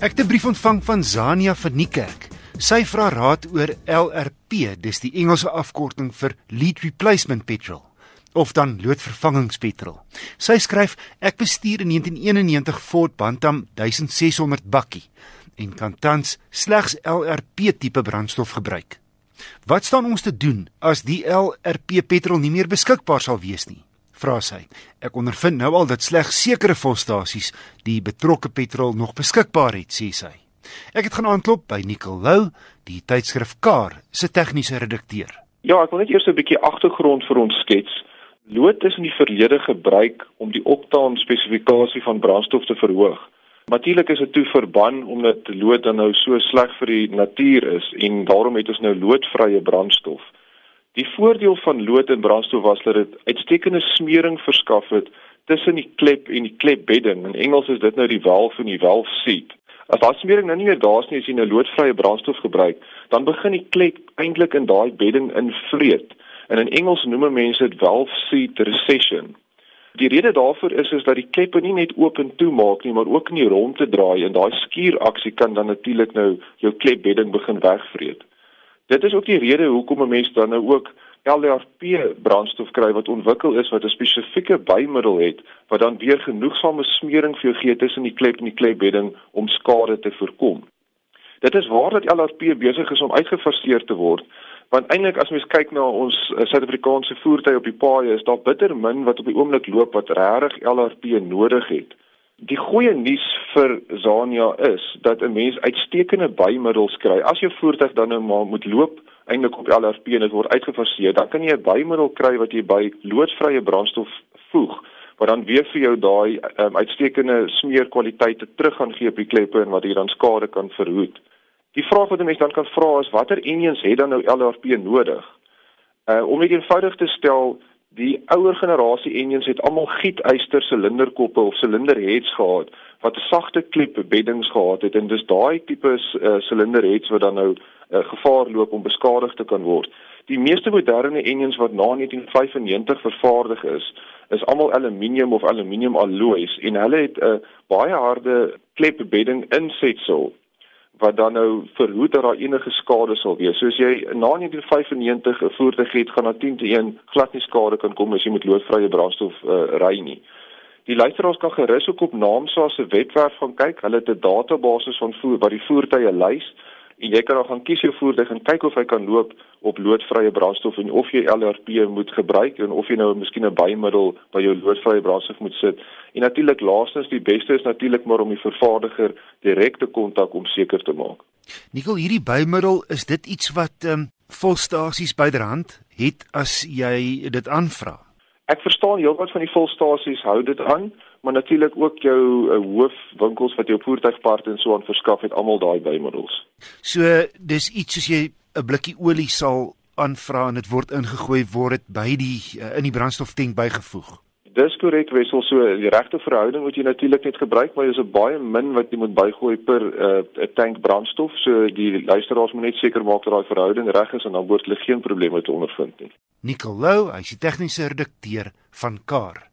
Ek het 'n brief ontvang van Zania van Niekerk. Sy vra raad oor LRP, dis die Engelse afkorting vir Lead Replacement Petrol of dan loodvervangingspetrol. Sy skryf: Ek bestuur 'n 1991 Ford Bantam 1600 bakkie en kan tans slegs LRP tipe brandstof gebruik. Wat staan ons te doen as die LRP petrol nie meer beskikbaar sal wees nie? Vra sy. Ek ondervind nou al dat slegs sekere volstasies die betrokke petrol nog beskikbaar het, sê sy. Ek het gaan aanklop by Nicole Lou, die tydskrif Car se tegniese redakteur. Ja, ek wil net eers 'n bietjie agtergrond vir ons skets. Lood is in die verlede gebruik om die oktaan spesifikasie van brandstof te verhoog. Natuurlik is dit toe verban omdat lood dan nou so sleg vir die natuur is en daarom het ons nou loodvrye brandstof. Die voordeel van lood en brandstof was dat dit uitstekende smering verskaf het tussen die klep en die klepbedding. In Engels is dit nou die valve en die valve seat. As daai smering nou nie meer daar is nie as jy nou loodvrye brandstof gebruik, dan begin die klep eintlik in daai bedding invreet. En in Engels noem mense dit valve seat recession. Die rede daarvoor is is dat die kleppe nie net oop en toe maak nie, maar ook in die rond te draai en daai skuuraksie kan dan natuurlik nou jou klepbedding begin wegvreet. Dit is ook die rede hoekom 'n mens dan nou ook LRP brandstof kry wat ontwikkel is wat 'n spesifieke bymiddel het wat dan weer genoegsame smering vir jou gee tussen die klep en die klepbedding om skade te voorkom. Dit is waar dat LRP besig is om uitgefaseer te word, want eintlik as mens kyk na ons eh, Suid-Afrikaanse voertuie op die paaie, is daar bitter min wat op die oomblik loop wat regtig LRP nodig het. Die goeie nuus vir Zania is dat 'n mens uitstekende bymiddels kry. As jou voertuig dan nou maar moet loop eintlik op LRP en dit word uitgefaseer, dan kan jy 'n bymiddel kry wat jy by loodvrye brandstof voeg wat dan weer vir jou daai um, uitstekende smeerkwaliteite terug gaan gee op die kleppe en wat hier dan skade kan verhoed. Die vraag wat 'n mens dan kan vra is watter engines het dan nou LRP nodig? Uh om dit eenvoudig te stel, Die ouer generasie engines het almal gietyster silinderkoppe of silinderheads gehad wat sagte klep beddings gehad het en dis daai tipe uh, silinderheads wat dan nou uh, gevaar loop om beskadig te kan word. Die meeste moderne engines wat na 1995 vervaardig is, is almal aluminium of aluminium alloys en hulle het 'n uh, baie harde klepbedding insetsel wat dan nou verhoed dat daar enige skade sal wees. Soos jy na 1995 'n voertuig het, gaan daar 10 te 1 glad nie skade kan kom as jy met loodvrye brandstof uh, ry nie. Die luisteraars kan gerus ook op Naamsa se webwerf gaan kyk. Hulle het 'n database van voer wat die voertuie lys en jy kan dan gaan kies jou voertuig en kyk of hy kan loop op loodvrye brandstof en of jy LRP moet gebruik en of jy nou miskien 'n bymiddel by jou loodvrye brandstof moet sit. En natuurlik laastens die beste is natuurlik maar om die vervaardiger direk te kontak om seker te maak. Nikkel, hierdie bymiddel is dit iets wat ehm um, volstasies byderhand het as jy dit aanvra. Ek verstaan heelwat van die volstasies hou dit aan maar natuurlik ook jou uh, hoofwinkels wat jou voertuigparte en so aan verskaf het almal daai bymiddels. So dis iets soos jy 'n blikkie olie sal aanvra en dit word ingegooi word dit by die uh, in die brandstoftank bygevoeg. Dis korrek wissel so die regte verhouding wat jy natuurlik net gebruik maar jy is baie min wat jy moet bygooi per 'n uh, tank brandstof so die luisteraars moet net seker maak dat daai verhouding reg is en dan word hulle geen probleme te ondervind nie. Nicolou, hy's die tegniese redakteur van Car.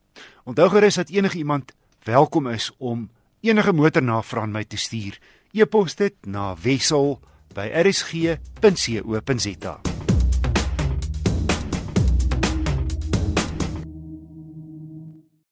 Onthou gerus dat enige iemand welkom is om enige motornavraag aan my te stuur. E-pos dit na wissel@rsg.co.za.